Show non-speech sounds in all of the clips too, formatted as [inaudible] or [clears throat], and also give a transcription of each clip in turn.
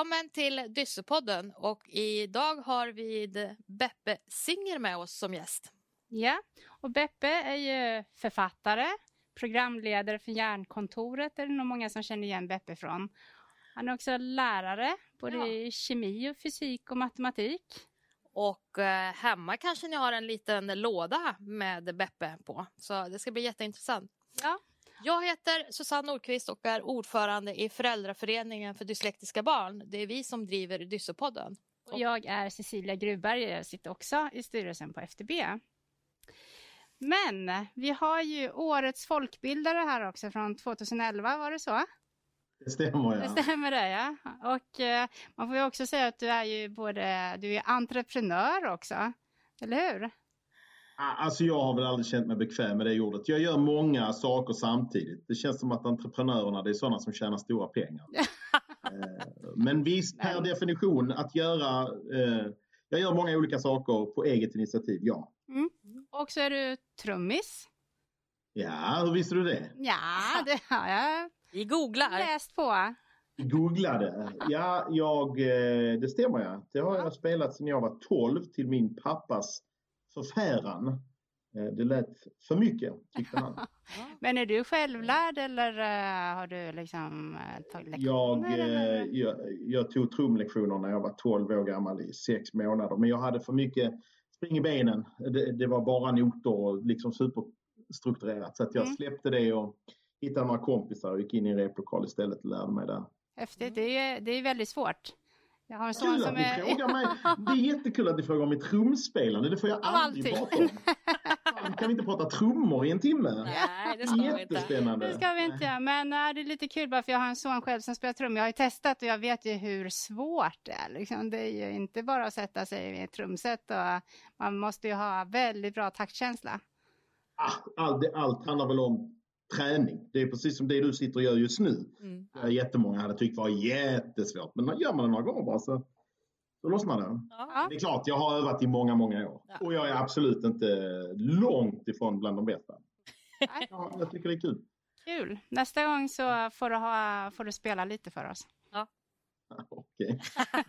Välkommen till Dyssepodden och idag har vi Beppe Singer med oss som gäst. Ja, och Beppe är ju författare, programledare för Järnkontoret, är det nog många som känner igen Beppe från. Han är också lärare, både ja. i kemi och fysik och matematik. Och eh, hemma kanske ni har en liten låda med Beppe på, så det ska bli jätteintressant. Ja, jag heter Susanne Nordqvist och är ordförande i Föräldraföreningen för dyslektiska barn. Det är vi som driver Dyssopodden. Och jag är Cecilia Gruberg, jag sitter också i styrelsen på FTB. Men vi har ju årets folkbildare här också från 2011, var det så? Det stämmer ja. Det stämmer det ja. Och eh, man får ju också säga att du är ju både, du är entreprenör också, eller hur? Alltså jag har väl aldrig känt mig bekväm med det ordet. Jag gör många saker samtidigt. Det känns som att entreprenörerna det är sådana som tjänar stora pengar. [laughs] Eh, men visst, per definition, att göra... Eh, jag gör många olika saker på eget initiativ, ja. Mm. Och så är du trummis. Ja, hur visste du det? Ja, det har jag Vi googlar. läst på. Googlade. Ja, jag, eh, det stämmer ja. Det har jag spelat sedan jag var 12 till min pappas förfäran. Eh, det lät för mycket, tyckte han. [laughs] Men är du självlärd eller uh, har du liksom uh, tagit lektioner? Jag, jag, jag, tog trumlektioner när jag var 12 år gammal i sex månader. Men jag hade för mycket spring i benen. Det, det var bara noter och liksom superstrukturerat. Så att jag mm. släppte det och hittade några kompisar och gick in i en replokal istället och lärde mig där. Häftigt. Det är, det är väldigt svårt. Jag har en son Kul som att är... frågar mig. Det är jättekul att ni frågar om mitt trumspelande. Det får jag aldrig prata om. Kan vi inte prata trummor i en timme? Nej, det ska vi inte. Det ska vi inte göra. Men äh, det är lite kul bara för jag har en son själv som spelar trummor. Jag har ju testat och jag vet ju hur svårt det är. Liksom. Det är ju inte bara att sätta sig i ett trumset. Och man måste ju ha väldigt bra taktkänsla. Ah, allt, allt handlar väl om träning. Det är precis som det du sitter och gör just nu. Mm. Jättemånga hade tyckt var jättesvårt. Men gör man det några gånger bara så, så lossnar det. Ja. Det är klart, jag har övat i många, många år. Ja. Och jag är absolut inte långt ifrån bland de bästa. Ja, jag tycker det är kul. Kul. Nästa gång så får du, ha, får du spela lite för oss. Ja. [laughs] Okej. [laughs]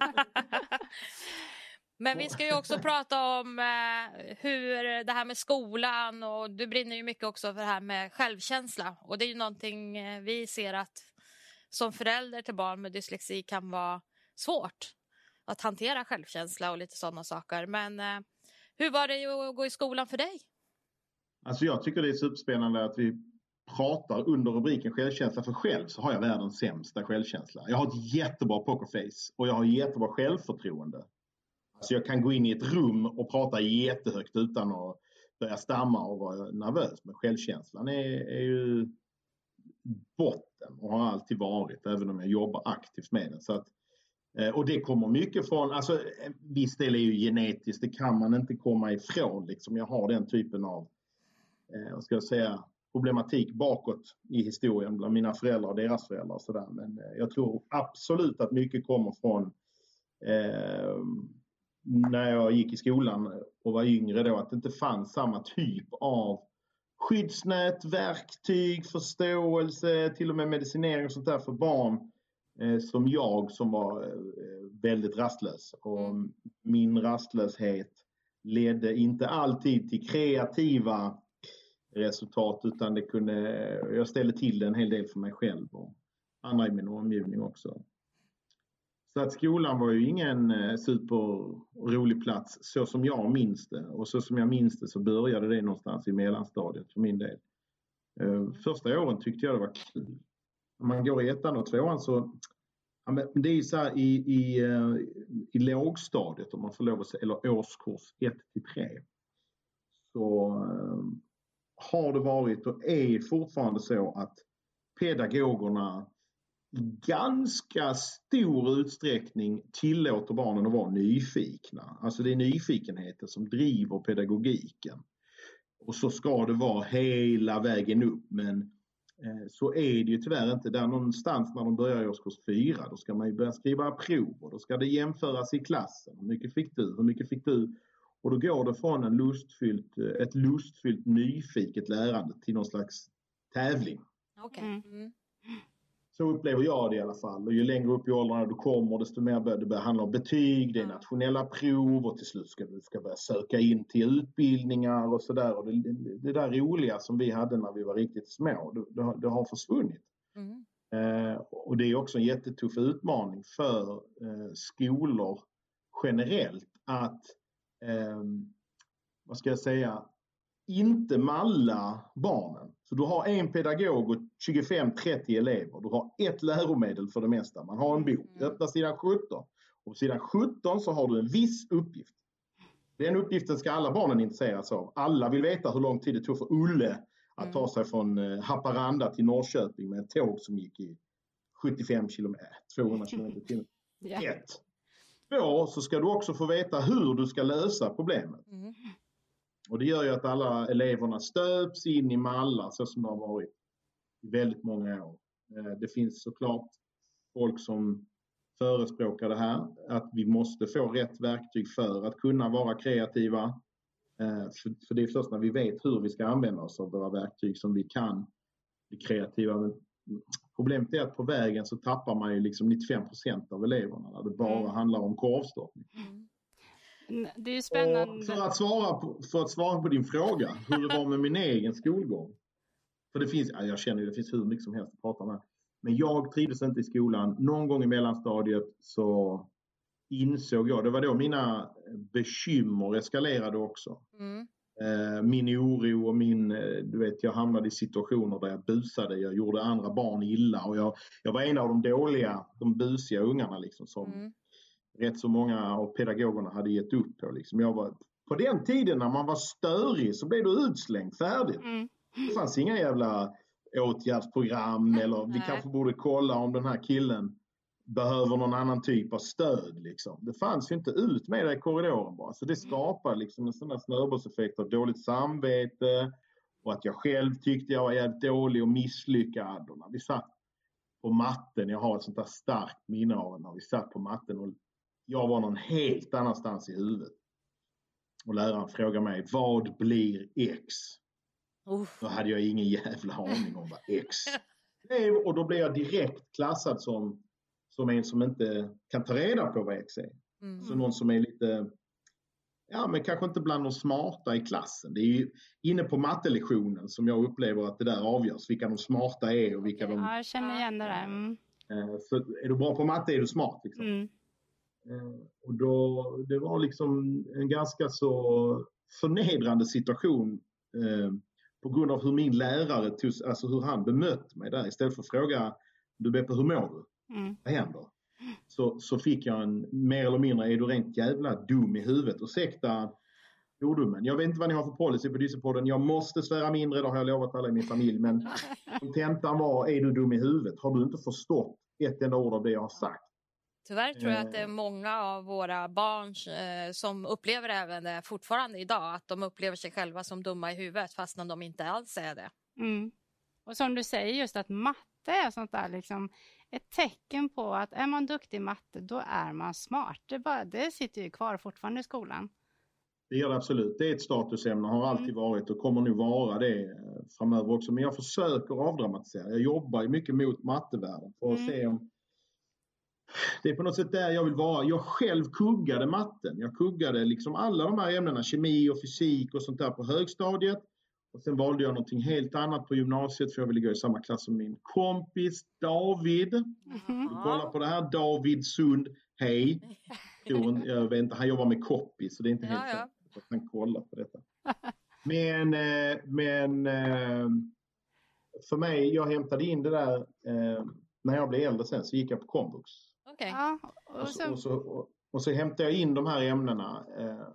[laughs] Men vi ska ju också [laughs] prata om eh, hur det här med skolan och du brinner ju mycket också för det här med självkänsla och det är ju någonting eh, vi ser att som förälder till barn med dyslexi kan vara svårt att hantera självkänsla och lite sådana saker. Men eh, hur var det att gå i skolan för dig? Alltså jag tycker det är superspännande att vi pratar under rubriken självkänsla för själv så har jag världens sämsta självkänsla. Jag har ett jättebra pokerface och jag har jättebra självförtroende. Så jag kan gå in i ett rum och prata jättehögt utan att börja stamma och vara nervös. Men självkänslan är, är ju botten och har alltid varit, även om jag jobbar aktivt med den. Så att, eh, och det kommer mycket från, alltså eh, viss del är ju genetiskt, det kan man inte komma ifrån. Liksom. Jag har den typen av, eh, vad ska jag säga, problematik bakåt i historien bland mina föräldrar och deras föräldrar. Och så där. Men eh, jag tror absolut att mycket kommer från eh, när jag gick i skolan och var yngre då att det inte fanns samma typ av skyddsnät, verktyg, förståelse, till och med medicinering och sånt där för barn eh, som jag som var eh, väldigt rastlös. Och mm. min rastlöshet ledde inte alltid till kreativa resultat utan det kunde, jag ställde till det en hel del för mig själv och andra i min omgivning också. Så att skolan var ju ingen eh, superrolig plats så som jag minns det. Och så som jag minns det så började det någonstans i mellanstadiet för min del. Eh, första åren tyckte jag det var kul. När man går i ettan och tvåan så Ja, men det är ju så här i, i, eh, i lågstadiet om man får lov att säga, eller årskurs 1 till 3. Så har det varit och är fortfarande så att pedagogerna ganska stor utsträckning tillåter barnen att vara nyfikna. Alltså det är nyfikenheten som driver pedagogiken. Och så ska det vara hela vägen upp men eh, så är det ju tyvärr inte. Där någonstans när de börjar i årskurs 4 då ska man ju börja skriva prov och då ska det jämföras i klassen. Hur mycket fick du? Hur mycket fick du? Och då går det från en lustfyllt, ett lustfyllt nyfiket lärande till någon slags tävling. Okay. Mm. Så upplever jag det i alla fall. Och ju längre upp i åldrarna du kommer desto mer börjar det börja handla om betyg, det är nationella prov och till slut ska du ska börja söka in till utbildningar och sådär. det, det där roliga som vi hade när vi var riktigt små, det, det, det har försvunnit. Mm. Eh, och det är också en jättetuff utmaning för eh, skolor generellt att, eh, vad ska jag säga, inte malla barnen. Så du har en pedagog och 25-30 elever. Du har ett läromedel för det mesta. Man har en bok. Mm. Öppna sidan 17. Och på sidan 17 så har du en viss uppgift. Den uppgiften ska alla barnen intresseras av. Alla vill veta hur lång tid det tog för Ulle att mm. ta sig från eh, Haparanda till Norrköping med ett tåg som gick i 75 km, 200 km i timmen. [laughs] Ett. Två, så ska du också få veta hur du ska lösa problemet. Och det gör ju att alla eleverna stöps in i mallar så som det har varit i väldigt många år. Eh, det finns såklart folk som förespråkar det här, att vi måste få rätt verktyg för att kunna vara kreativa. Eh, för det är först när vi vet hur vi ska använda oss av våra verktyg som vi kan bli kreativa. Men problemet är att på vägen så tappar man ju liksom 95 procent av eleverna när det bara mm. handlar om korvstoppning. Mm. Det är ju spännande. Och för, att svara på, för att svara på din fråga, hur det var med min egen skolgång. För det finns, ja, jag känner ju det finns hur mycket som helst att prata med. Men jag trivdes inte i skolan. Någon gång i mellanstadiet så insåg jag, det var då mina bekymmer eskalerade också. Mm. Eh, min oro och min, eh, du vet jag hamnade i situationer där jag busade, jag gjorde andra barn illa och jag, jag var en av de dåliga, de busiga ungarna liksom som mm rätt så många av pedagogerna hade gett upp på. Liksom. Jag var, på den tiden när man var störig så blev du utslängd färdigt. Mm. Det fanns inga jävla åtgärdsprogram eller vi kanske borde kolla om den här killen behöver någon annan typ av stöd. Liksom. Det fanns ju inte ut med det i korridoren bara. Så det mm. skapade liksom en sån där snöbollseffekt av dåligt samvete och att jag själv tyckte jag var jävligt dålig och misslyckad. Och när vi satt på matten, jag har ett sånt där starkt minne av när vi satt på matten och jag var någon helt annanstans i huvudet. Och läraren frågade mig, vad blir X? Uff. Då hade jag ingen jävla aning om vad X [laughs] är. Och då blev jag direkt klassad som, som en som inte kan ta reda på vad X är. Mm. Så någon som är lite, ja men kanske inte bland de smarta i klassen. Det är ju inne på mattelektionen som jag upplever att det där avgörs, vilka de smarta är och vilka de... Ja, jag känner igen det där. Mm. Eh, så är du bra på matte är du smart. Liksom. Mm. Eh, och då, det var liksom en ganska så förnedrande situation eh, på grund av hur min lärare tog, alltså hur han bemötte mig där. Istället för att fråga du Beppe, hur mår du? Mm. Vad händer? Så, så fick jag en mer eller mindre, är du rent jävla dum i huvudet? Ursäkta ordomen. Jag vet inte vad ni har för policy på Dyssepodden. Jag måste svära mindre, det har jag lovat alla i min familj. Men [laughs] kontentan var, är du dum i huvudet? Har du inte förstått ett enda ord av det jag har sagt? Tyvärr tror jag att det är eh. många av våra barn eh, som upplever även det fortfarande idag. Att de upplever sig själva som dumma i huvudet fastän de inte alls är det. Mm. Och som du säger just att matte är sånt där liksom ett tecken på att är man duktig i matte då är man smart. Det, bara, det sitter ju kvar fortfarande i skolan. Det gör det absolut. Det är ett statusämne, har alltid mm. varit och kommer nog vara det eh, framöver också. Men jag försöker avdramatisera. Jag jobbar mycket mot mattevärlden för att mm. se om det är på något sätt där jag vill vara. Jag själv kuggade matten. Jag kuggade liksom alla de här ämnena, kemi och fysik och sånt där på högstadiet. Och sen valde jag någonting helt annat på gymnasiet för jag ville gå i samma klass som min kompis David. Mm. Kolla på det här, David Sund. Hej! Jag vet inte, han jobbar med copy så det är inte helt ja, säkert att han kollar på detta. Men, eh, men eh, för mig, jag hämtade in det där eh, när jag blev äldre sen så gick jag på komvux. Okay. Ja, och, så... Och, så, och, och, så hämtade jag in de här ämnena. Eh,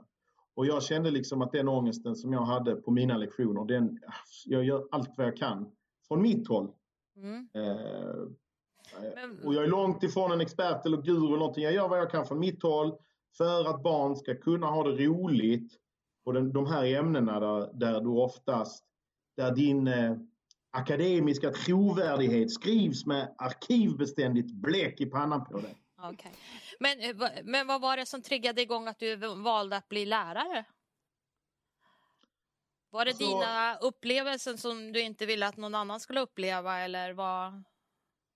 och jag kände liksom att den ångesten som jag hade på mina lektioner, den, jag gör allt vad jag kan från mitt håll. Mm. Eh, Men... Och jag är långt ifrån en expert eller guru eller någonting. Jag gör vad jag kan från mitt håll för att barn ska kunna ha det roligt. Och den, de här ämnena där, där du oftast, där din eh, akademiska trovärdighet skrivs med arkivbeständigt bläck i pannan på dig. Okay. Men, eh, men vad var det som triggade igång att du valde att bli lärare? Var det alltså, dina upplevelser som du inte ville att någon annan skulle uppleva eller vad?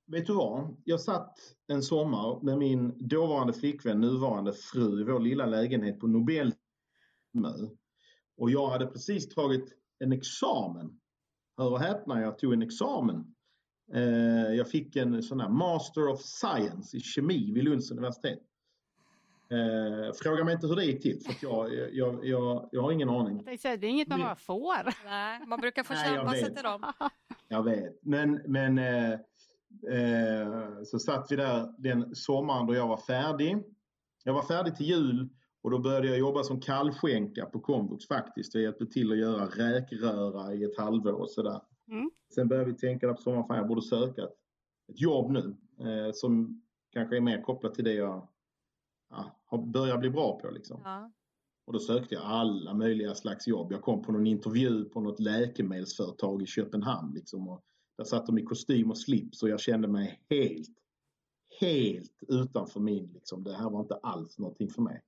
vet du vad? Jag satt en sommar med min dåvarande flickvän, nuvarande fru, i vår lilla lägenhet på Nobel och jag hade precis tagit en examen. Hör och häpna, jag tog en examen. Eh, jag fick en sån här Master of Science i kemi vid Lunds universitet. Eh, fråga mig inte hur det gick till, för jag, jag, jag, jag har ingen aning. Det är inget man bara får. Nej, man brukar få kämpa sig till dem. Jag vet, men, men eh, eh, så satt vi där den sommaren då jag var färdig. Jag var färdig till jul och då började jag jobba som kallskänka på komvux faktiskt. Jag hjälpte till att göra räkröra i ett halvår och sådär. Mm. Sen började vi tänka på sommaren, fan jag borde söka ett, ett jobb nu eh, som kanske är mer kopplat till det jag ja, börjar bli bra på. Liksom. Ja. Och då sökte jag alla möjliga slags jobb. Jag kom på någon intervju på något läkemedelsföretag i Köpenhamn. Liksom, och där satt de i kostym och slips och jag kände mig helt, helt utanför min. Liksom. Det här var inte alls någonting för mig.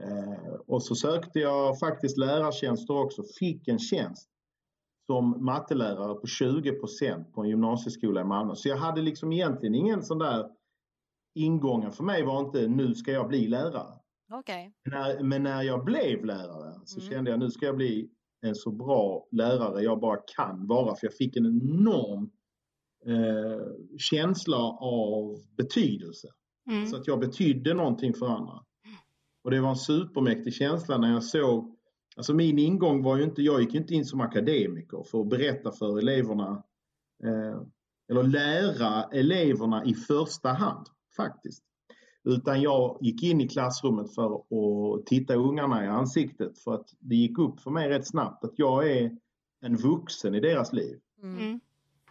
Eh, och så sökte jag faktiskt lärartjänster också. Fick en tjänst som mattelärare på 20% på en gymnasieskola i Malmö. Så jag hade liksom egentligen ingen sån där ingången för mig var inte nu ska jag bli lärare. Okay. När, men när jag blev lärare så mm. kände jag nu ska jag bli en så bra lärare jag bara kan vara för jag fick en enorm eh, känsla av betydelse. Mm. Så att jag betydde någonting för andra. Och det var en supermäktig känsla när jag såg Alltså min ingång var ju inte, jag gick inte in som akademiker för att berätta för eleverna eh, eller lära eleverna i första hand faktiskt. Utan jag gick in i klassrummet för att titta ungarna i ansiktet för att det gick upp för mig rätt snabbt att jag är en vuxen i deras liv. Mm.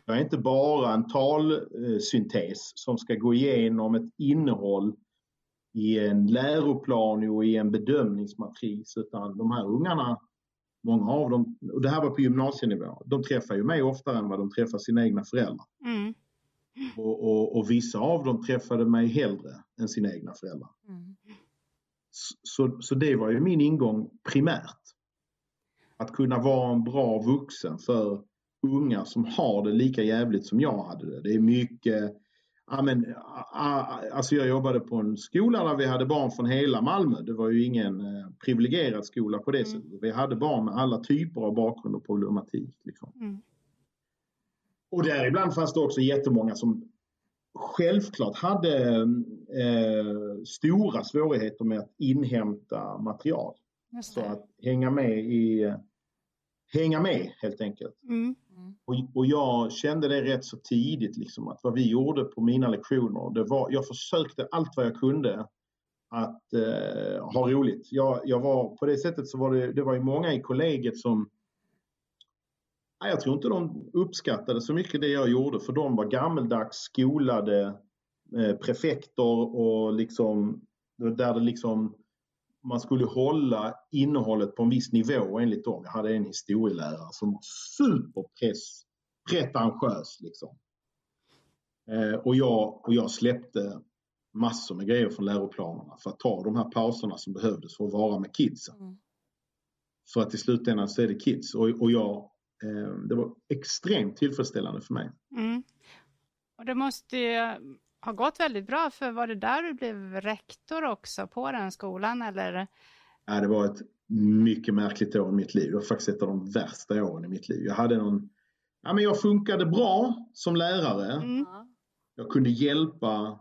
Jag är inte bara en talsyntes som ska gå igenom ett innehåll i en läroplan och i en bedömningsmatris utan de här ungarna, många av dem, och det här var på gymnasienivå, de träffar ju mig oftare än vad de träffar sina egna föräldrar. Mm. Och, och, och, vissa av dem träffade mig hellre än sina egna föräldrar. Mm. Så, så det var ju min ingång primärt. Att kunna vara en bra vuxen för unga som har det lika jävligt som jag hade det. Det är mycket Ja, men, alltså jag jobbade på en skola där vi hade barn från hela Malmö. Det var ju ingen eh, privilegierad skola på det mm. sättet. Vi hade barn med alla typer av bakgrund och problematik. Liksom. Mm. Och däribland fanns det också jättemånga som självklart hade eh, stora svårigheter med att inhämta material. Så att hänga med i hänga med helt enkelt. Mm. Mm. Och, och, jag kände det rätt så tidigt liksom att vad vi gjorde på mina lektioner, det var, jag försökte allt vad jag kunde att eh, ha roligt. Jag, jag, var, på det sättet så var det, det var ju många i kollegiet som jag tror inte de uppskattade så mycket det jag gjorde för de var gammeldags skolade eh, prefekter och liksom där det liksom man skulle hålla innehållet på en viss nivå enligt dem. Jag hade en historielärare som var superpress, pretentiös liksom. Eh, och, jag, och jag släppte massor med grejer från läroplanerna för att ta de här pauserna som behövdes för att vara med kidsen. Mm. För att i slutändan så är det kids och, och jag, eh, det var extremt tillfredsställande för mig. Mm. Och det måste har gått väldigt bra, för var det där du blev rektor också på den skolan eller? Ja, det var ett mycket märkligt år i mitt liv. Det var faktiskt ett av de värsta åren i mitt liv. Jag hade någon, ja men jag funkade bra som lärare. Mm. Jag kunde hjälpa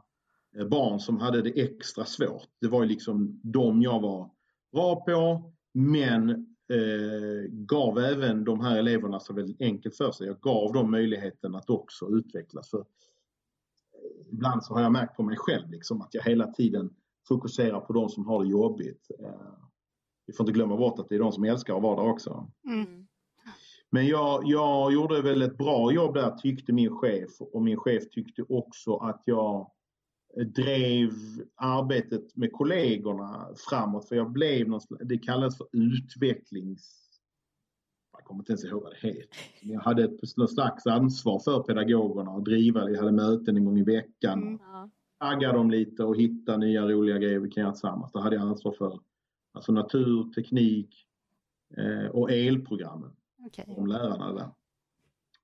eh, barn som hade det extra svårt. Det var ju liksom de jag var bra på, men eh, gav även de här eleverna så väldigt enkelt för sig. Jag gav dem möjligheten att också utvecklas. För ibland så har jag märkt på mig själv liksom, att jag hela tiden fokuserar på de som har det jobbigt. Eh, vi får inte glömma bort att det är de som älskar att vara där också. Mm. Men jag, jag gjorde väl ett bra jobb där tyckte min chef och min chef tyckte också att jag drev arbetet med kollegorna framåt för jag blev någon, det kallas för utvecklings kommer inte ens ihåg vad det heter. Jag hade ett slags ansvar för pedagogerna och driva, jag hade möten en gång i veckan. Mm. Tagga dem lite och hitta nya roliga grejer vi kan göra tillsammans. Det hade jag ansvar för. Alltså natur, teknik eh, och elprogrammen. Okay. Om lärarna där.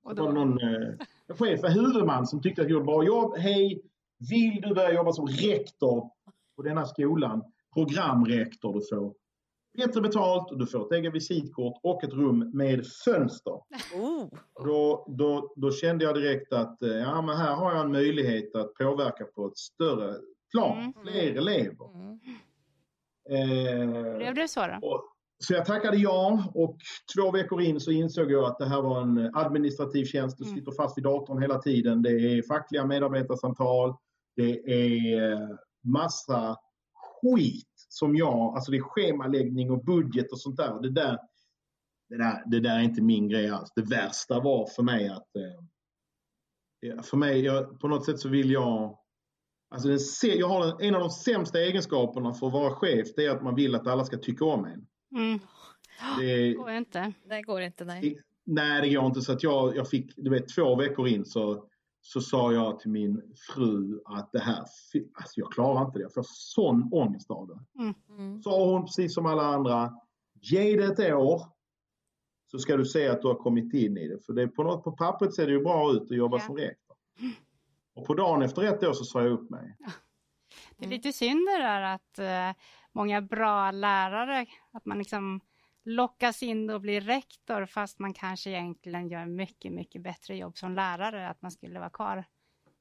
Och då... någon eh, chef, huvudman som tyckte att jag gjorde bra jobb. Hej, vill du börja jobba som rektor på denna skolan? Programrektor du får bättre betalt och du får ett eget visitkort och ett rum med fönster. Oh. Då, då, då kände jag direkt att eh, ja, men här har jag en möjlighet att påverka på ett större plan, mm. fler elever. Mm. Eh, Blev det så då? Och, så jag tackade ja och två veckor in så insåg jag att det här var en administrativ tjänst. Du mm. sitter fast vid datorn hela tiden. Det är fackliga medarbetarsamtal. Det är eh, massa skit som jag, alltså det är schemaläggning och budget och sånt där. Det där, det där, det där är inte min grej alls. Det värsta var för mig att eh, för mig, jag, på något sätt så vill jag Alltså den, jag har en av de sämsta egenskaperna för att vara chef, det är att man vill att alla ska tycka om en. Mm. Det går inte. Det går inte, nej. Nej, det går inte. Så att jag, jag fick, du vet, två veckor in så, så sa jag till min fru att det här, alltså jag klarar inte det. Jag får sån ångest av det. Mm. Mm. Sa hon precis som alla andra, ge det ett år så ska du se att du har kommit in i det. För det på, något, på pappret ser det ju bra ut att jobba ja. som rektor. Och på dagen efter ett år så sa jag upp mig. Det är lite synd det där att uh, många bra lärare, att man liksom lockas in och blir rektor fast man kanske egentligen gör mycket, mycket bättre jobb som lärare, att man skulle vara kvar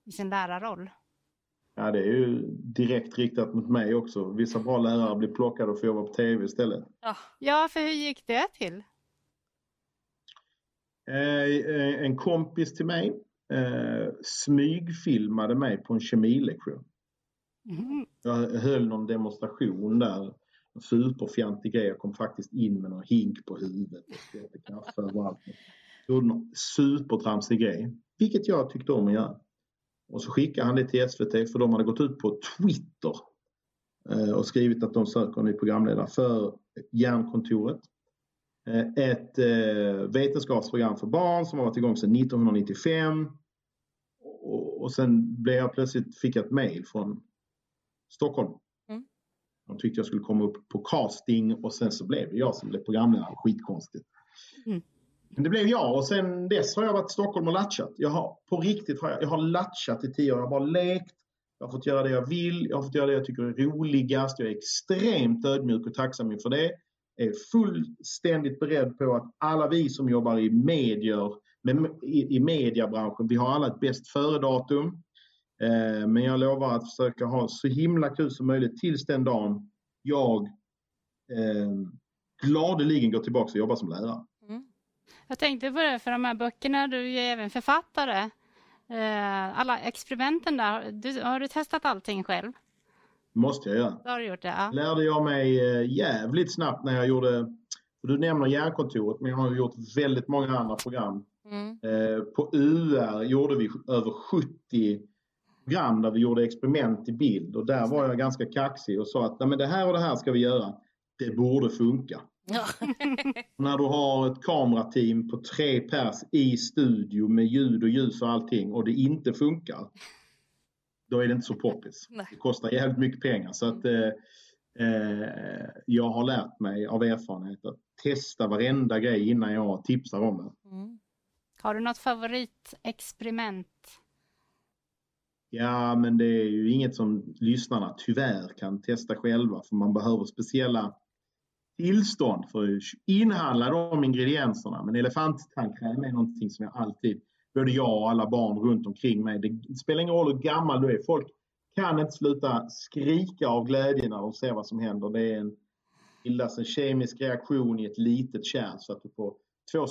i sin lärarroll. Ja, det är ju direkt riktat mot mig också. Vissa bra lärare blir plockade och får jobba på tv istället. Ja, för hur gick det till? Eh, en kompis till mig eh, smygfilmade mig på en kemilektion. Mm. Jag höll någon demonstration där. En superfjantig grej. Jag kom faktiskt in med någon hink på huvudet och spelade kaffe överallt. Gjorde någon supertramsig grej. Vilket jag tyckte om att göra. Och så skickade han det till SVT för de hade gått ut på Twitter eh, och skrivit att de söker en ny programledare för Hjärnkontoret. Eh, ett eh, vetenskapsprogram för barn som har varit igång sedan 1995. Och sen blev jag plötsligt, fick jag ett mejl från Stockholm. De tyckte jag skulle komma upp på casting och sen så blev det jag som blev programledare. Skitkonstigt. Mm. Men det blev jag och sen dess har jag varit i Stockholm och latchat. Jag har på riktigt har jag, jag har latchat i tio år. Jag har bara lekt. Jag har fått göra det jag vill. Jag har fått göra det jag tycker är roligast. Jag är extremt ödmjuk och tacksam inför det. Jag är fullständigt beredd på att alla vi som jobbar i medier, i, i mediebranschen, vi har alla ett bäst före-datum. Eh, men jag lovar att försöka ha så himla kul som möjligt tills den dagen jag eh, gladeligen går tillbaka och jobbar som lärare. Mm. Jag tänkte på det, för de här böckerna, du är även författare. Eh, alla experimenten där, du, har du testat allting själv? måste jag göra. Det har du gjort det, ja. lärde jag mig eh, jävligt snabbt när jag gjorde, du nämner Hjärnkontoret, men jag har gjort väldigt många andra program. Mm. Eh, på UR gjorde vi över 70 program där vi gjorde experiment i bild och där var jag ganska kaxig och sa att Nej, men det här och det här ska vi göra. Det borde funka. Ja. [laughs] När du har ett kamerateam på tre pers i studio med ljud och ljus och allting och det inte funkar. Då är det inte så poppis. Det kostar jävligt mycket pengar. Så att, mm. eh, eh, jag har lärt mig av erfarenhet att testa varenda grej innan jag tipsar om det. Mm. Har du något favoritexperiment? Ja, men det är ju inget som lyssnarna tyvärr kan testa själva för man behöver speciella tillstånd för att inhandla de ingredienserna. Men elefanttandkräm är någonting som jag alltid, både jag och alla barn runt omkring mig, det spelar ingen roll hur gammal du är, folk kan inte sluta skrika av glädje när de ser vad som händer. Det är en, bildas en kemisk reaktion i ett litet kärl så att du på två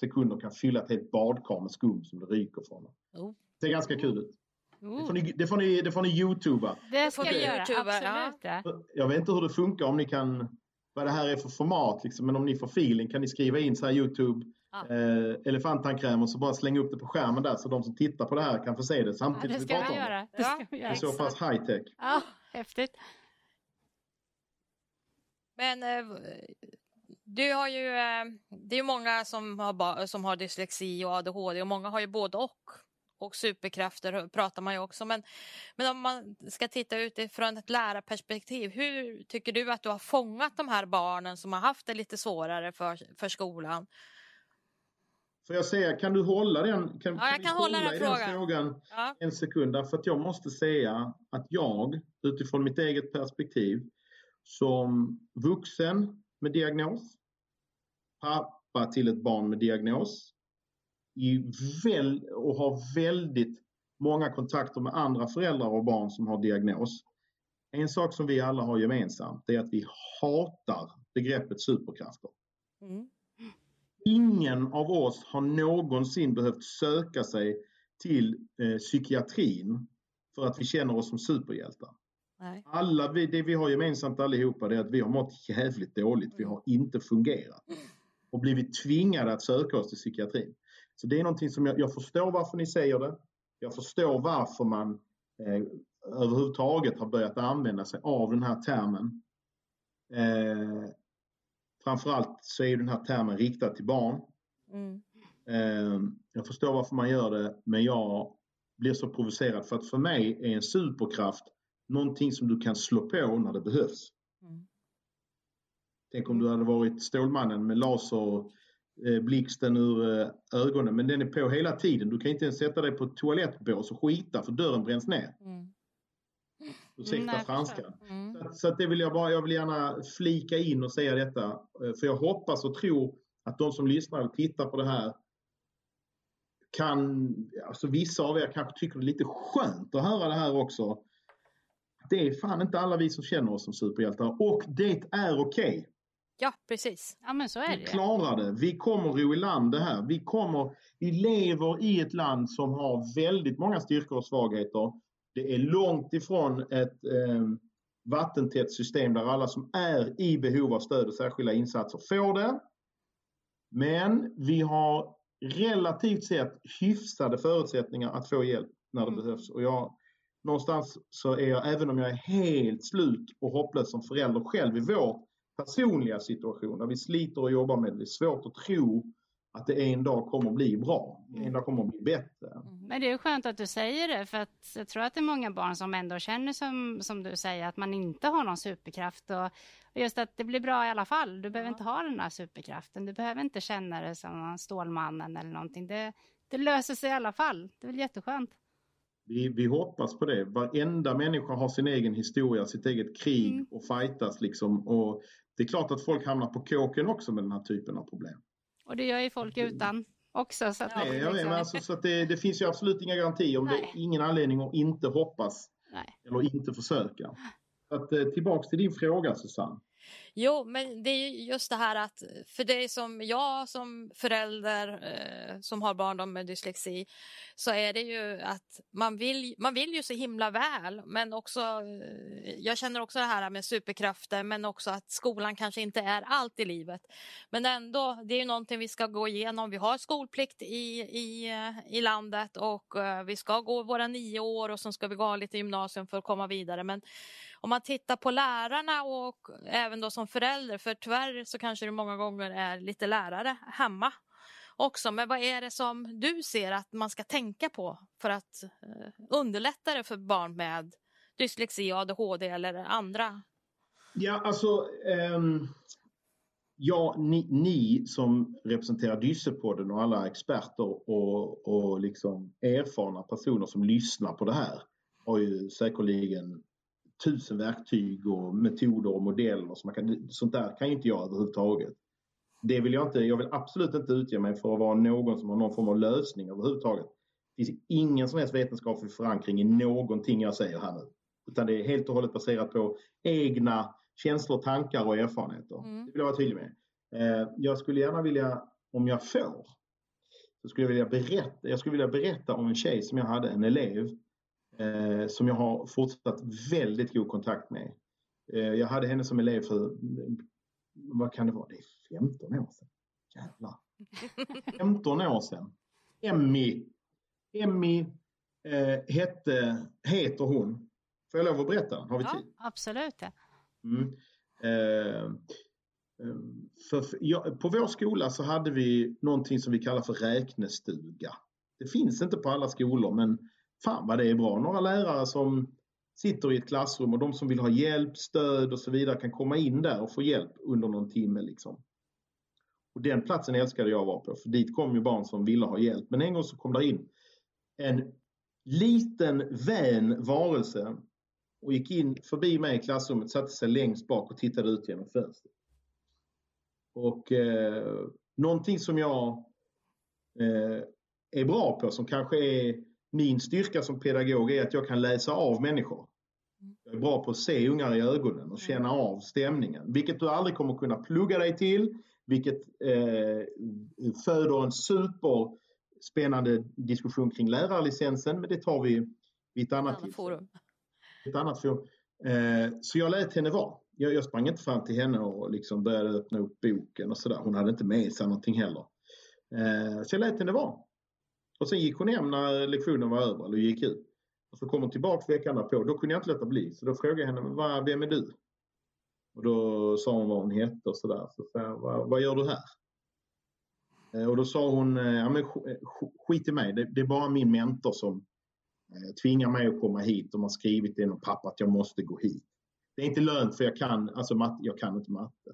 sekunder kan fylla ett helt badkar med skum som det ryker från. Oh. Det ser ganska kul ut. Det får, ni, det, får ni, det får ni youtuba. Det ska jag göra, absolut. Ja. Jag vet inte hur det funkar om ni kan, vad det här är för format liksom, men om ni får feeling kan ni skriva in så här Youtube ja. eh, elefanttandkräm och så bara slänga upp det på skärmen där så de som tittar på det här kan få se det samtidigt ja, det ska vi pratar göra. Det, ska vi göra. det är så pass high tech. Ja, häftigt. Men eh, du har ju, eh, det är många som har, som har dyslexi och ADHD och många har ju både och. Och superkrafter pratar man ju också. Men, men om man ska titta utifrån ett lärarperspektiv. Hur tycker du att du har fångat de här barnen som har haft det lite svårare för, för skolan? Får jag säga, kan du hålla den, kan, ja, jag kan kan hålla den frågan. den frågan Ja. en sekund? För att jag måste säga att jag, utifrån mitt eget perspektiv, som vuxen med diagnos, pappa till ett barn med diagnos, i väl, och har väldigt många kontakter med andra föräldrar och barn som har diagnos. En sak som vi alla har gemensamt är att vi hatar begreppet superkrafter. Mm. Ingen av oss har någonsin behövt söka sig till eh, psykiatrin för att vi känner oss som superhjältar. Nej. Alla vi, det vi har gemensamt allihopa det är att vi har mått jävligt dåligt. Vi har inte fungerat. Och blivit tvingade att söka oss till psykiatrin. Så det är någonting som jag, jag förstår varför ni säger det. Jag förstår varför man eh, överhuvudtaget har börjat använda sig av den här termen. Eh, framförallt så är den här termen riktad till barn. Mm. Eh, jag förstår varför man gör det, men jag blir så provocerad för att för mig är en superkraft någonting som du kan slå på när det behövs. Mm. Tänk om du hade varit Stålmannen med laserblixten ur eh, ögonen, men den är på hela tiden. Du kan inte ens sätta dig på ett toalettbås och skita för dörren bränns ner. Mm. Ursäkta jag franskan. Mm. Så Så det vill jag bara, jag vill gärna flika in och säga detta. eh, För jag hoppas och tror att de som lyssnar och tittar på det här kan, alltså vissa av er kanske tycker det är lite skönt att höra det här också. Det är fan inte alla vi som känner oss som superhjältar och det är okej. Ja, precis. Ja, men så är Vi det ju. klarar det. Vi kommer ro i land det här. Vi, kommer, vi lever i ett land som har väldigt många styrkor och svagheter. Det är långt ifrån ett eh, vattentätt system där alla som är i behov av stöd och särskilda insatser får det. Men vi har relativt sett hyfsade förutsättningar att få hjälp när det Mm. behövs. Och jag, någonstans så är jag, även om jag är helt slut och hopplös som förälder själv i vår personliga situation där vi sliter och jobbar med det, det är svårt att tro att det en dag kommer att bli bra. En dag kommer att bli bättre. Mm. Men det är skönt att du säger det, för att jag tror att det är många barn som ändå känner som, som du säger, att man inte har någon superkraft. Och, och just att det blir bra i alla fall. Du behöver Ja. inte ha den här superkraften. Du behöver inte känna det som Stålmannen eller någonting. Det, det löser sig i alla fall. Det är väl jätteskönt. Vi, vi hoppas på det. Varenda människa har sin egen historia, sitt eget krig Mm. och fightas liksom. Och det är klart att folk hamnar på kåken också med den här typen av problem. Och det gör ju folk utan också. Så att Nej, vet, liksom- men alltså, så att det, det finns ju absolut inga garantier. Men det är ingen anledning att inte hoppas Nej. eller inte försöka. Så att, eh, tillbaks till din fråga Susanne. Jo, men det är just det här att eh, för dig som jag som förälder eh, som har barn med dyslexi så är det ju att man vill, man vill ju så himla väl men också eh, jag känner också det här med superkrafter men också att skolan kanske inte är allt i livet. Men ändå, det är ju någonting vi ska gå igenom. Vi har skolplikt i, i, eh, i landet och eh, vi ska gå våra nio år och sen ska vi gå lite gymnasium för att komma vidare. Men om man tittar på lärarna och även då som förälder, för tyvärr så kanske det många gånger är lite lärare hemma också. Men vad är det som du ser att man ska tänka på för att eh, underlätta det för barn med dyslexi, ADHD eller andra? Ja, alltså. um... ja, ni, ni som representerar Dyssepodden och alla experter och, och liksom erfarna personer som lyssnar på det här har ju säkerligen tusen verktyg och metoder och modeller. Som man kan, sånt där kan ju inte jag överhuvudtaget. Det vill jag inte. Jag vill absolut inte utge mig för att vara någon som har någon form av lösning överhuvudtaget. Det finns ingen som helst vetenskaplig förankring i någonting jag säger här nu. Utan det är helt och hållet baserat på egna känslor, tankar och erfarenheter. Mm. Det vill jag vara tydlig med. Eh, jag skulle gärna vilja, om jag får, så skulle jag vilja berätta, jag skulle vilja berätta om en tjej som jag hade, en elev, eh, som jag har fortsatt väldigt god kontakt med. Eh, jag hade henne som elev för, vad kan det vara, det är 15 år sedan. Jävlar. 15 år sedan. Emmy, Emmy eh, hette, heter hon. Får jag lov att berätta? Har vi Ja. tid? Absolut. Ja. Mm. Eh, eh, för, ja, på vår skola så hade vi någonting som vi kallar för räknestuga. Det finns inte på alla skolor men fan vad det är bra. Några lärare som sitter i ett klassrum och de som vill ha hjälp, stöd och så vidare kan komma in där och få hjälp under någon timme. Liksom. Och den platsen älskade jag att vara på, för dit kom ju barn som ville ha hjälp. Men en gång så kom där in en liten vän varelse och gick in förbi mig i klassrummet, satte sig längst bak och tittade ut genom fönstret. Och eh, någonting som jag eh, är bra på, som kanske är min styrka som pedagog, är att jag kan läsa av människor. Jag är bra på att se ungar i ögonen och känna av stämningen, vilket du aldrig kommer kunna plugga dig till, vilket eh, föder en superspännande diskussion kring lärarlicensen, men det tar vi vid ett annat Annat forum. Ett annat forum. Eh, så jag lät henne vara. Jag, jag sprang inte fram till henne och liksom började öppna upp boken och sådär. Hon hade inte med sig någonting heller. Eh, så jag lät henne vara. Och sen gick hon hem när lektionen var över, eller gick ut. Och så kom hon tillbaka veckan därpå. Då kunde jag inte låta bli. Så då frågade jag henne, vem är du? Och då sa hon vad hon hette och sådär. Så sa jag, vad, vad gör du här? Eh, och då sa hon, eh, ja men eh, skit i mig. Det, det är bara min mentor som tvingar mig att komma hit. De har skrivit det någon papper att jag måste gå hit. Det är inte lönt för jag kan, alltså matte, jag kan inte matte.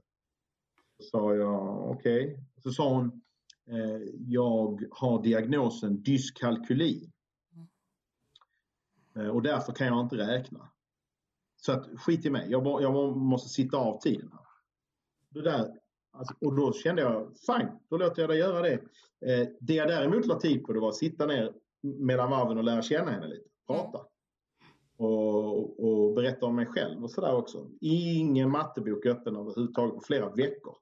Så sa jag, okej. Okay. Så sa hon, jag har diagnosen dyskalkyli. Och därför kan jag inte räkna. Så att skit i mig, jag, jag måste sitta av tiden. Här. Det där, alltså, och då kände jag, fine, då låter jag dig göra det. Eh, det jag däremot la tid på det var att sitta ner mellan varven och lära känna henne lite, prata. Mm. Och, och, berätta om mig själv och sådär också. Ingen mattebok öppen överhuvudtaget på flera veckor.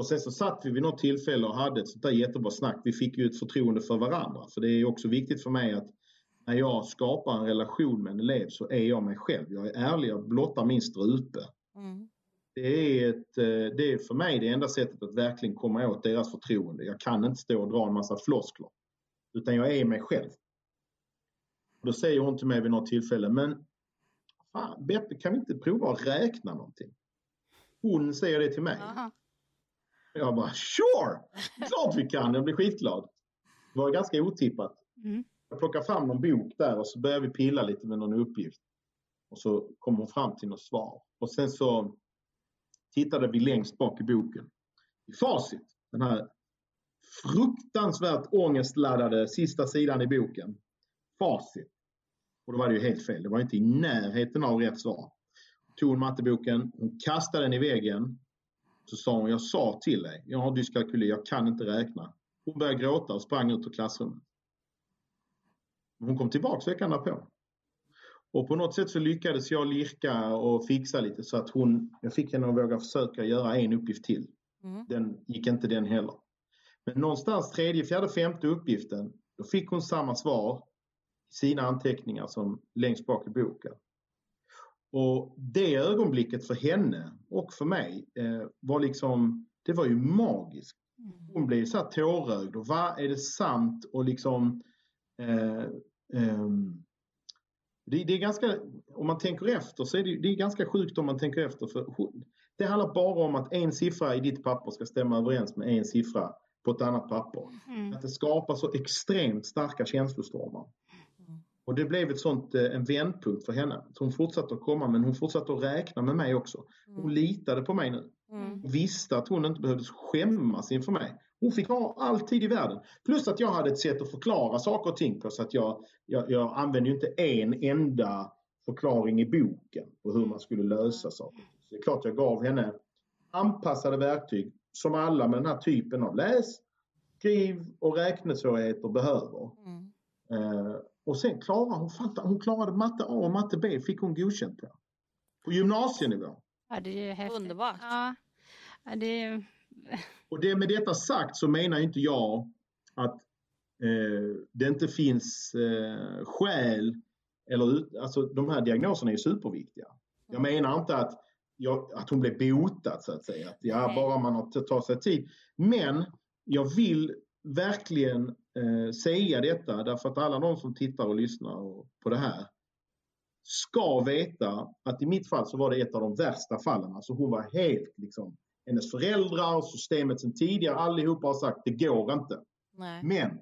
Och sen så satt vi vid något tillfälle och hade ett sånt där jättebra snack. Vi fick ju ett förtroende för varandra. För det är också viktigt för mig att när jag skapar en relation med en elev så är jag mig själv. Jag är ärlig, jag blottar min strupe. Mm. Det, är ett, eh, det är för mig det enda sättet att verkligen komma åt deras förtroende. Jag kan inte stå och dra en massa floskler. Utan jag är mig själv. Då säger hon till mig vid något tillfälle, men fan, Beppe, kan vi inte prova att räkna någonting? Hon säger det till mig. Aha. Jag bara, sure! Klart vi kan! Jag blir skitglad. Det var ganska otippat. Mm. Jag plockar fram någon bok där och så börjar vi pilla lite med någon uppgift. Och så kommer hon fram till något svar. Och sen så tittade vi längst bak i boken. I facit, den här fruktansvärt ångestladdade sista sidan i boken. Facit. Och då var det ju helt fel. Det var inte i närheten av rätt svar. Tog matteboken, hon kastade den i väggen. Så sa hon, jag sa till dig, jag har dyskalkyli, jag kan inte räkna. Hon började gråta och sprang ut ur klassrummet. Hon kom tillbaka veckan därpå. Och på något sätt så lyckades jag lirka och fixa lite så att hon, jag fick henne att våga försöka göra en uppgift till. Mm. Den gick inte den heller. Men någonstans tredje, fjärde, femte uppgiften, då fick hon samma svar i sina anteckningar som längst bak i boken. Och det ögonblicket för henne och för mig eh, var liksom, det var ju magiskt. Mm. Hon blev så här tårögd och vad är det sant och liksom eh, Um, det, det, är ganska, om man tänker efter så är det, det är ganska sjukt om man tänker efter. För det handlar bara om att en siffra i ditt papper ska stämma överens med en siffra på ett annat papper. Mm. Att det skapar så extremt starka känslostormar. Och det blev ett sånt, eh, en vändpunkt för henne. hon fortsatte att komma men hon fortsatte att räkna med mig också. Hon mm. litade på mig nu. Mm. Visste att hon inte behövde skämmas inför mig. Hon fick ha all tid i världen. Plus att jag hade ett sätt att förklara saker och ting på så att jag, jag, jag använde inte en enda förklaring i boken på hur man skulle lösa saker. Så det är klart jag gav henne anpassade verktyg som alla med den här typen av läs, skriv och räknesvårigheter behöver. Mm. Eh, och sen klarade hon, fatta, hon klarade matte A och matte B fick hon godkänt på. På gymnasienivå. Ja, det är häftigt. Underbart. Ja, det är och det med detta sagt så menar inte jag att eh, det inte finns eh, skäl eller alltså de här diagnoserna är superviktiga. Jag menar inte att, jag, att hon blev botad så att säga. Att, ja, bara man har tagit sig tid. Men jag vill verkligen eh, säga detta därför att alla de som tittar och lyssnar på det här ska veta att i mitt fall så var det ett av de värsta fallen. Alltså hon var helt liksom hennes föräldrar, systemet sedan tidigare, allihopa har sagt det går inte. Nej. Men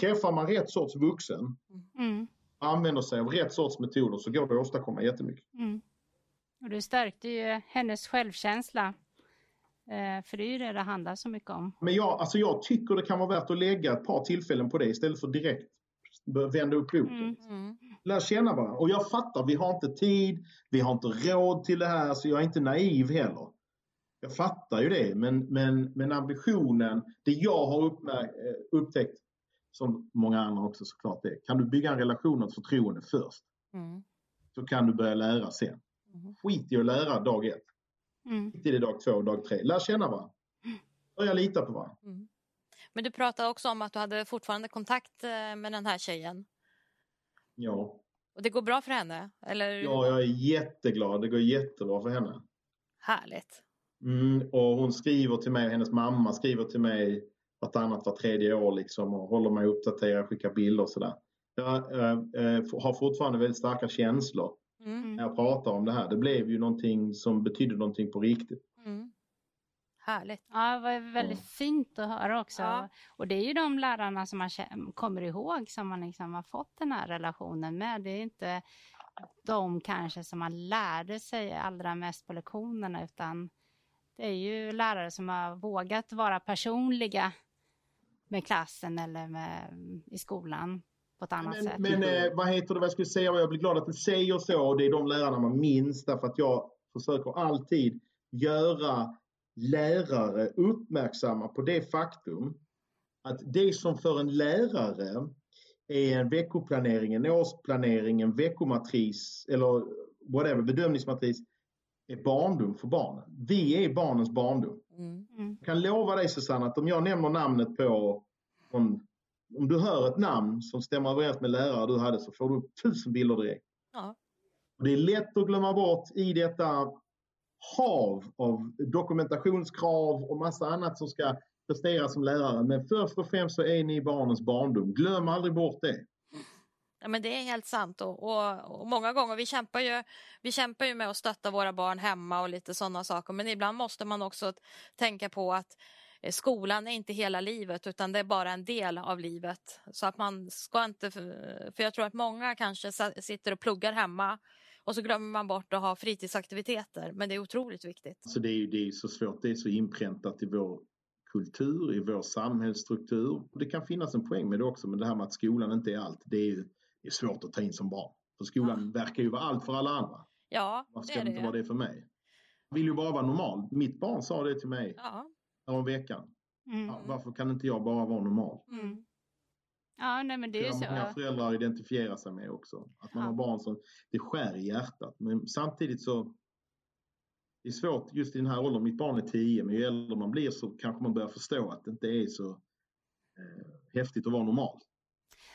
träffar man rätt sorts vuxen, mm. använder sig av rätt sorts metoder så går det att åstadkomma jättemycket. Mm. Och du stärkte ju hennes självkänsla för det är ju det det handlar så mycket om. Men jag, alltså jag tycker det kan vara värt att lägga ett par tillfällen på det istället för direkt vända upp boken. Mm. Mm. Lär känna varandra. Och jag fattar, vi har inte tid, vi har inte råd till det här, så jag är inte naiv heller. Jag fattar ju det, men, men, men ambitionen, det jag har eh, upptäckt, som många andra också såklart är, kan du bygga en relation och ett förtroende först, Mm. så kan du börja lära sen. Mm. Skit i att lära dag ett, Mm. det dag två och dag tre. Lär känna varandra. Börja lita på varandra. Mm. Men du pratade också om att du hade fortfarande kontakt eh, med den här tjejen. Ja. Och det går bra för henne? Eller? ja, jag är jätteglad. Det går jättebra för henne. Härligt. Mm, och hon skriver till mig, hennes mamma skriver till mig vartannat, var tredje år liksom och håller mig uppdaterad, skickar bilder och sådär. Jag eh, har fortfarande väldigt starka känslor Mm. när jag pratar om det här. Det blev ju någonting som betydde någonting på riktigt. Mm. Härligt. Ja, det var väldigt fint att höra också. Ja. Och det är ju de lärarna som man kommer ihåg som man liksom har fått den här relationen med. Det är inte de kanske som man lärde sig allra mest på lektionerna utan det är ju lärare som har vågat vara personliga med klassen eller med, i skolan på ett annat sätt. Men, men eh, vad heter det, vad jag skulle säga, och jag blir glad att du säger så, och det är de lärarna man minns därför att jag försöker alltid göra lärare uppmärksamma på det faktum att det som för en lärare är en veckoplanering, en årsplanering, en veckomatris eller whatever, bedömningsmatris är barndom för barnen. Vi är barnens barndom. Mm. Mm. Jag kan lova dig Susanne att om jag nämner namnet på om, om du hör ett namn som stämmer överens med lärare du hade så får du upp tusen bilder direkt. Ja. Och det är lätt att glömma bort i detta hav av dokumentationskrav och massa annat som ska presteras som lärare. Men först och främst så är ni barnens barndom. Glöm aldrig bort det. Ja, men det är helt sant och, och, och många gånger, vi kämpar, ju, vi kämpar ju med att stötta våra barn hemma och lite sådana saker men ibland måste man också tänka på att skolan är inte hela livet utan det är bara en del av livet. Så att man ska inte, för jag tror att många kanske sitter och pluggar hemma och så glömmer man bort att ha fritidsaktiviteter men det är otroligt viktigt. Så det är, det är så svårt, det är så inpräntat i vår kultur, i vår samhällsstruktur. Det kan finnas en poäng med det också, men det här med att skolan inte är allt, det är, det är svårt att ta in som barn. För skolan verkar ju vara allt för alla andra. Ja, Varför det ska är det inte det. vara det för mig? Jag vill ju bara vara normal. Mitt barn sa det till mig Ja. Om veckan. Mm. Ja, varför kan inte jag bara vara normal? Mm. Ja, nej men det är har många så. föräldrar identifierar sig med också. Att man Ja. har barn som, det skär i hjärtat. Men samtidigt så, det är svårt just i den här åldern, mitt barn är 10, men ju äldre man blir så kanske man börjar förstå att det inte är så eh, häftigt att vara normal.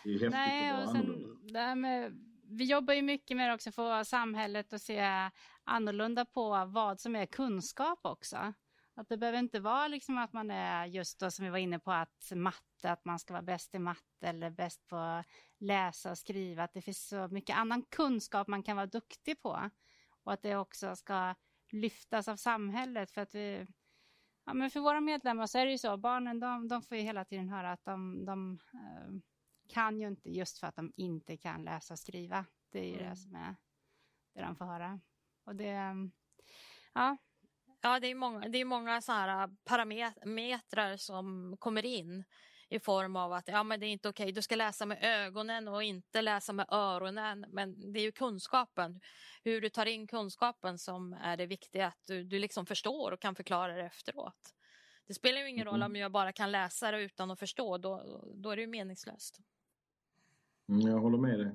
Det är häftigt Nej, att och vara annorlunda. sen, det här med, vi jobbar ju mycket med också för samhället att se annorlunda på vad som är kunskap också. Att det behöver inte vara liksom att man är just då som vi var inne på att matte, att man ska vara bäst i matte eller bäst på att läsa och skriva. Att det finns så mycket annan kunskap man kan vara duktig på. Och att det också ska lyftas av samhället för att vi Ja, men för våra medlemmar så är det ju så, barnen de, de får ju hela tiden höra att de, de eh, kan ju inte just för att de inte kan läsa och skriva. Det är ju Mm. det som är det de får höra. Och det, ja, Ja, det är många, det är många så här parametrar som kommer in i form av att ja, men det är inte okej, du ska läsa med ögonen och inte läsa med öronen. Men det är ju kunskapen, hur du tar in kunskapen som är det viktiga, att du, du liksom förstår och kan förklara det efteråt. Det spelar ju ingen roll Mhm. om jag bara kan läsa det utan att förstå, då, då är det ju meningslöst. Mm, jag håller med dig.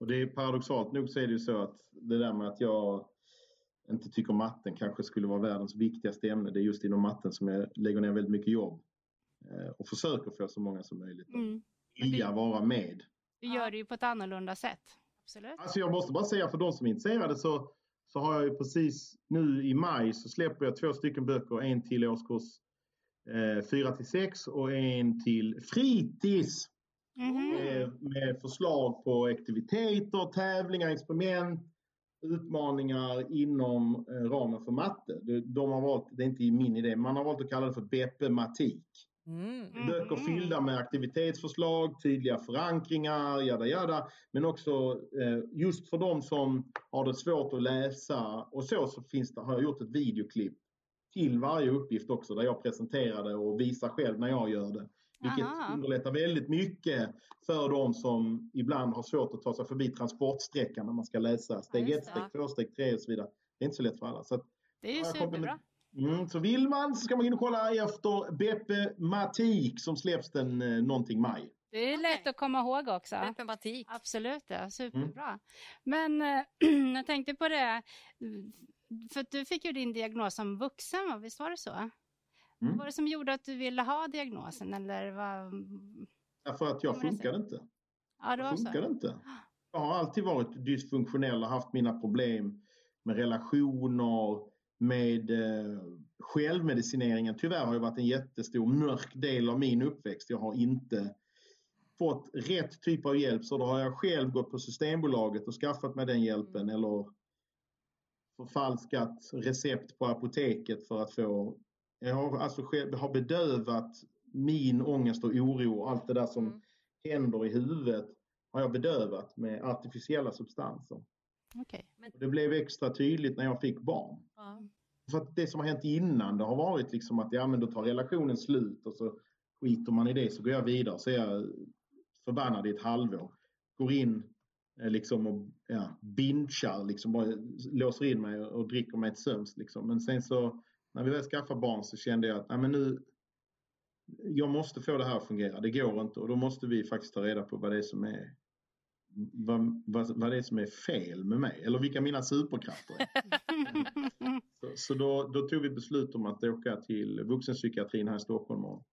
Och det är paradoxalt nog så är det ju så att det där med att jag inte tycker matten kanske skulle vara världens viktigaste ämne. Det är just inom matten som jag lägger ner väldigt mycket jobb. Eh, och försöker få så många som möjligt att mm, vilja vara med. Ja. gör det ju på ett annorlunda sätt. Absolut. Alltså jag måste bara säga för de som är intresserade så, så har jag ju precis nu i maj så släpper jag två stycken böcker. En till årskurs eh, 4 till 6 och en till fritids. Mhm. med, med förslag på aktiviteter, tävlingar, experiment, utmaningar inom eh, ramen för matte. De, har valt, det är inte min idé, man har valt att kalla det för Beppe-matik. Mm. Mm. Böcker fyllda med aktivitetsförslag, tydliga förankringar, jada jada. Men också eh, just för de som har det svårt att läsa och så, så finns det, har jag gjort ett videoklipp till varje uppgift också där jag presenterar det och visar själv när jag gör det. Vilket Aha. underlättar väldigt mycket för de som ibland har svårt att ta sig förbi transportsträckan när man ska läsa steg Ja, 1, just det. steg 2, steg 3 och så vidare. Det är inte så lätt för alla. Så, att, Det är ju superbra. mm, så vill man så ska man gå in och kolla efter Beppe Matik som släpps den eh, någonting maj. Det är lätt att komma ihåg också. Matematik. Absolut, ja, Mm. superbra. Men eh, [clears throat] jag tänkte på det, för du fick ju din diagnos som vuxen, visst var det så? Mm. Vad var det som gjorde att du ville ha diagnosen? Eller vad... Därför att jag funkade inte. Ja, det var Jag så. funkade inte. [gasps] Jag har alltid varit dysfunktionell och haft mina problem med relationer, med eh, självmedicineringen. Tyvärr har det varit en jättestor mörk del av min uppväxt. Jag har inte fått rätt typ av hjälp så då har jag själv gått på Systembolaget och skaffat mig den hjälpen eller förfalskat recept på apoteket för att få... Jag har alltså har bedövat min ångest och oro och allt det där som Mm. händer i huvudet har jag bedövat med artificiella substanser. Okej. Och det blev extra tydligt när jag fick barn. Ja. För att det som har hänt innan det har varit liksom att ja, men då tar relationen slut och så skiter man i det så går jag vidare så är jag förbannad i ett halvår. Går in eh, liksom och ja, binchar, liksom bara låser in mig och dricker mig ett sömns. Liksom. Men sen så när vi väl skaffade barn så kände jag att ja, men nu, jag måste få det här att fungera. Det går inte och då måste vi faktiskt ta reda på vad det är som är vad, vad, vad det är som är fel med mig eller vilka mina superkrafter är. [laughs] Så, så då, då tog vi beslut om att åka till vuxenpsykiatrin här i Stockholm och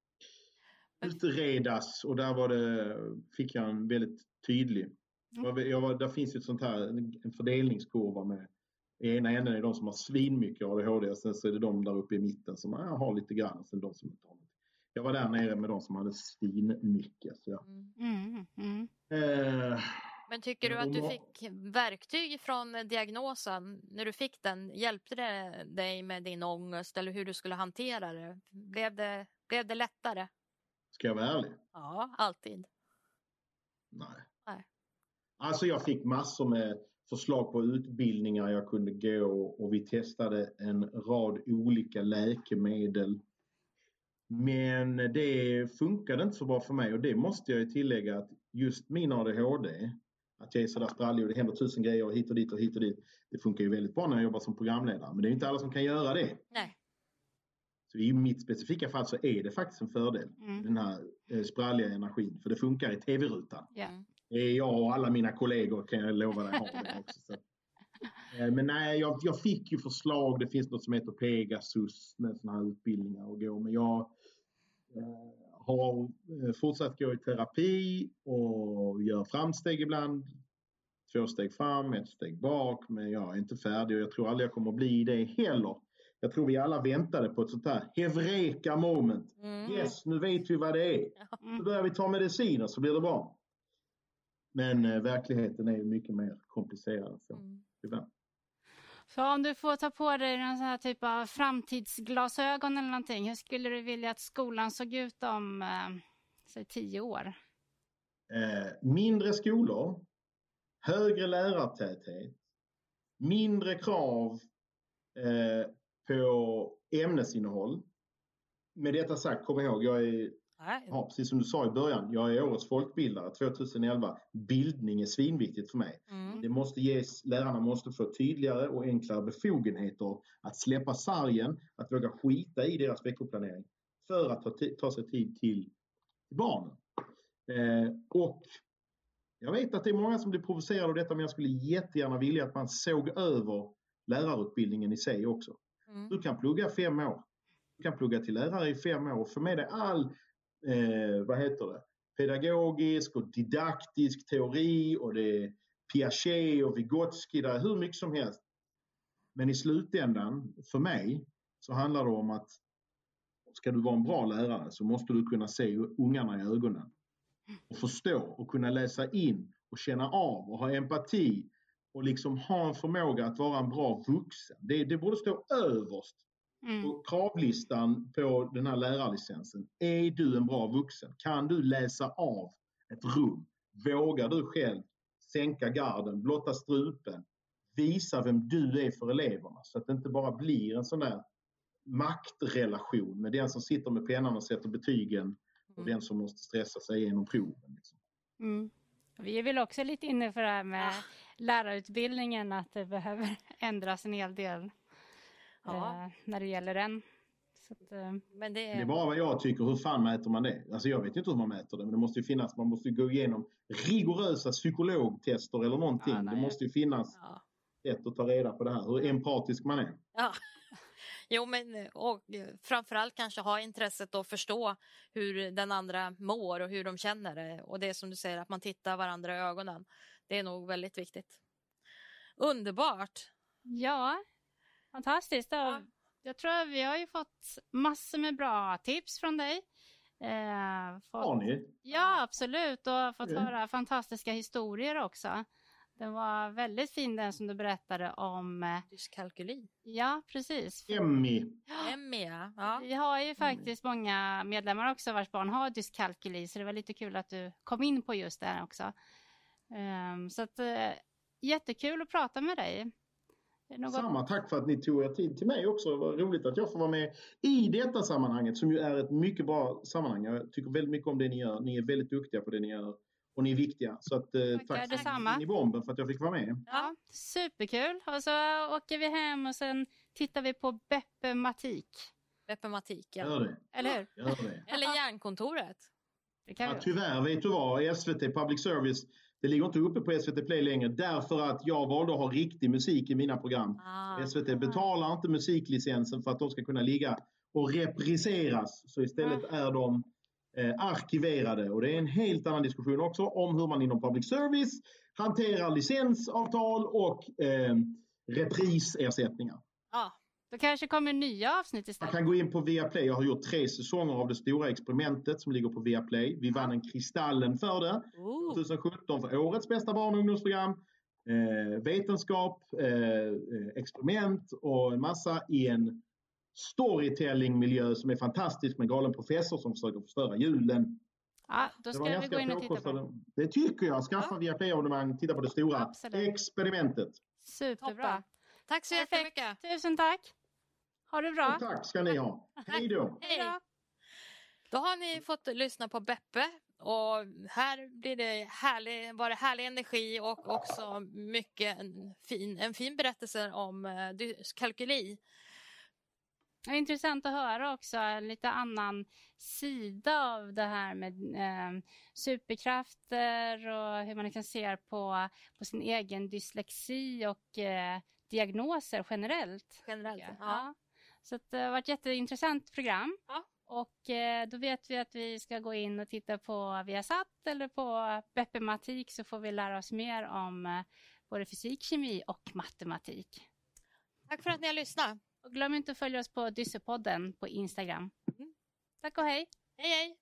utredas och där var det, fick jag en väldigt tydlig, var- jag var, där finns ju ett sånt här, en fördelningskurva med i ena änden är de som har svinmycket ADHD och sen så är det de där uppe i mitten som ja, har lite grann och sen de som inte har något. Jag var där nere med de som hade svinmycket. Så jag, Mm. Mm, mm. eh, Men tycker du att du Ja. fick verktyg från diagnosen när du fick den? Hjälpte det dig med din ångest eller hur du skulle hantera det? Blev det, blev det lättare? ska jag vara ärlig? Ja, alltid. Nej. Nej. Alltså jag fick massor med förslag på utbildningar jag kunde gå och vi testade en rad olika läkemedel. Men det funkade inte så bra för mig och det måste jag ju tillägga att just min ADHD, att jag är sådär sprallig och det händer tusen grejer och hit och dit och hit och dit. Det funkar ju väldigt bra när jag jobbar som programledare men det är inte alla som kan göra det. Nej. Så i mitt specifika fall så är det faktiskt en fördel, Mm. den här eh, spralliga energin, för det funkar i tv-rutan. Ja. Det är jag och alla mina kollegor kan jag lova dig har det också. Så. Eh, Men nej, jag, jag fick ju förslag. Det finns något som heter Pegasus med sådana här utbildningar att gå. Men jag eh, har eh, fortsatt gå i terapi och gör framsteg ibland. Två steg fram, ett steg bak. Men jag är inte färdig och jag tror aldrig jag kommer bli det heller. Jag tror vi alla väntade på ett sånt här hevreka moment. Mm. Yes, nu vet vi vad det är. Nu börjar vi ta mediciner så blir det bra. Men eh, verkligheten är ju mycket mer komplicerad. Så, Mm. tyvärr. Så om du får ta på dig någon sån här typ av framtidsglasögon eller någonting, hur skulle du vilja att skolan såg ut om eh, säg tio år? Eh, mindre skolor, högre lärartäthet, mindre krav eh, på ämnesinnehåll. Med detta sagt, kom ihåg, jag är Nej. Ja, precis som du sa i början, jag är årets folkbildare 2011. Bildning är svinviktigt för mig. Mm. Det måste ges, lärarna måste få tydligare och enklare befogenheter att släppa sargen, att våga skita i deras veckoplanering för att ta, ta sig tid till barnen. Eh, och jag vet att det är många som blir provocerade av detta men jag skulle jättegärna vilja att man såg över lärarutbildningen i sig också. Mm. Du kan plugga fem år. Du kan plugga till lärare i fem år och få med dig all, eh, vad heter det, pedagogisk och didaktisk teori och det är Piaget och Vygotsky, där är hur mycket som helst. Men i slutändan, för mig, så handlar det om att ska du vara en bra lärare så måste du kunna se ungarna i ögonen och förstå och kunna läsa in och känna av och ha empati och liksom ha en förmåga att vara en bra vuxen. Det, det borde stå överst Mm. på kravlistan på den här lärarlicensen. Är du en bra vuxen? Kan du läsa av ett rum? Vågar du själv sänka garden, blotta strupen, visa vem du är för eleverna så att det inte bara blir en sån där maktrelation med den som sitter med pennan och sätter betygen och Mm. den som måste stressa sig igenom proven. Liksom. Mm. Vi är väl också lite inne för det här med Ah. lärarutbildningen, att det behöver [laughs] ändras en hel del Ja. eh, när det gäller den. Så att, eh, Men det Det är är... bara vad jag tycker. Hur fan mäter man det? Alltså jag vet inte hur man mäter det, men det måste ju finnas. Man måste ju gå igenom rigorösa psykologtester eller någonting. Ja, nej. det måste ju finnas Ja. sätt att ta reda på det här. Hur empatisk man är. Ja. [laughs] Jo, men och framförallt kanske ha intresset att förstå hur den andra mår och hur de känner det. Och det är som du säger, att man tittar varandra i ögonen. Det är nog väldigt viktigt. Underbart! ja, fantastiskt. Ja. Jag tror att vi har ju fått massor med bra tips från dig. Eh, fått... Har ni? Ja, absolut. Och fått Mm. höra fantastiska historier också. Den var väldigt fin den som du berättade om. eh, Dyskalkyli. Ja, precis. Emmy. Emmy, ja. ja. Vi har ju faktiskt många medlemmar också vars barn har dyskalkyli, så det var lite kul att du kom in på just det här också. Ehm, så att, eh, jättekul att prata med dig. Det Något... Samma tack för att ni tog er tid till mig också. Vad roligt att jag får vara med i detta sammanhanget som ju är ett mycket bra sammanhang. Jag tycker väldigt mycket om det ni gör. Ni är väldigt duktiga på det ni gör och ni är viktiga. Så att, eh, Tackar, tack detsamma. i bomben för att jag fick vara med. Ja, superkul. Och så åker vi hem och sen tittar vi på Beppematik. Beppematik, ja. Gör det. Eller hur? Gör det. Eller Järnkontoret. Det kan Ja, vi. tyvärr, vet du vad? SVT Public Service, det ligger inte uppe på SVT Play längre därför att jag valde att ha riktig musik i mina program. Ah. SVT betalar inte musiklicensen för att de ska kunna ligga och repriseras. Så istället är de eh, arkiverade. Och det är en helt annan diskussion också om hur man inom public service hanterar licensavtal och eh, reprisersättningar. Ja. Då kanske kommer nya avsnitt Man istället. kan gå in på Viaplay. Jag har gjort tre säsonger av det stora experimentet som ligger på Viaplay. Vi vann en Kristallen för det. Oh. 2017 för årets bästa barn och ungdomsprogram. Eh, vetenskap, eh, eh, experiment och en massa i en storytelling-miljö som är fantastisk med en galen professor som försöker förstöra julen. Ja, då Det ska var vi gå in och titta på det. Det tycker jag. Skaffa Ja. Viaplay-abonnemang, titta på det stora Absolut. experimentet. Superbra. Toppen. Tack så Perfekt. jättemycket. Tusen tack. Ha det bra. Och tack ska ni ha. [laughs] Hej då! Hej. då. Då har ni fått lyssna på Beppe och här blir det härlig, var det härlig energi och också mycket en fin, en fin berättelse om eh, dyskalkyli. Det är intressant att höra också en lite annan sida av det här med eh, superkrafter och hur man liksom ser på, på sin egen dyslexi och eh, diagnoser generellt. generellt. Ja. Ja. Så att det har varit ett jätteintressant program. Ja. Och eh, då vet vi att vi ska gå in och titta på Viasat eller på Beppematik så får vi lära oss mer om eh, både fysik, kemi och matematik. Tack för att ni har lyssnat. Och glöm inte att följa oss på Dyssepodden på Instagram. Mm. Tack och hej! Hej hej!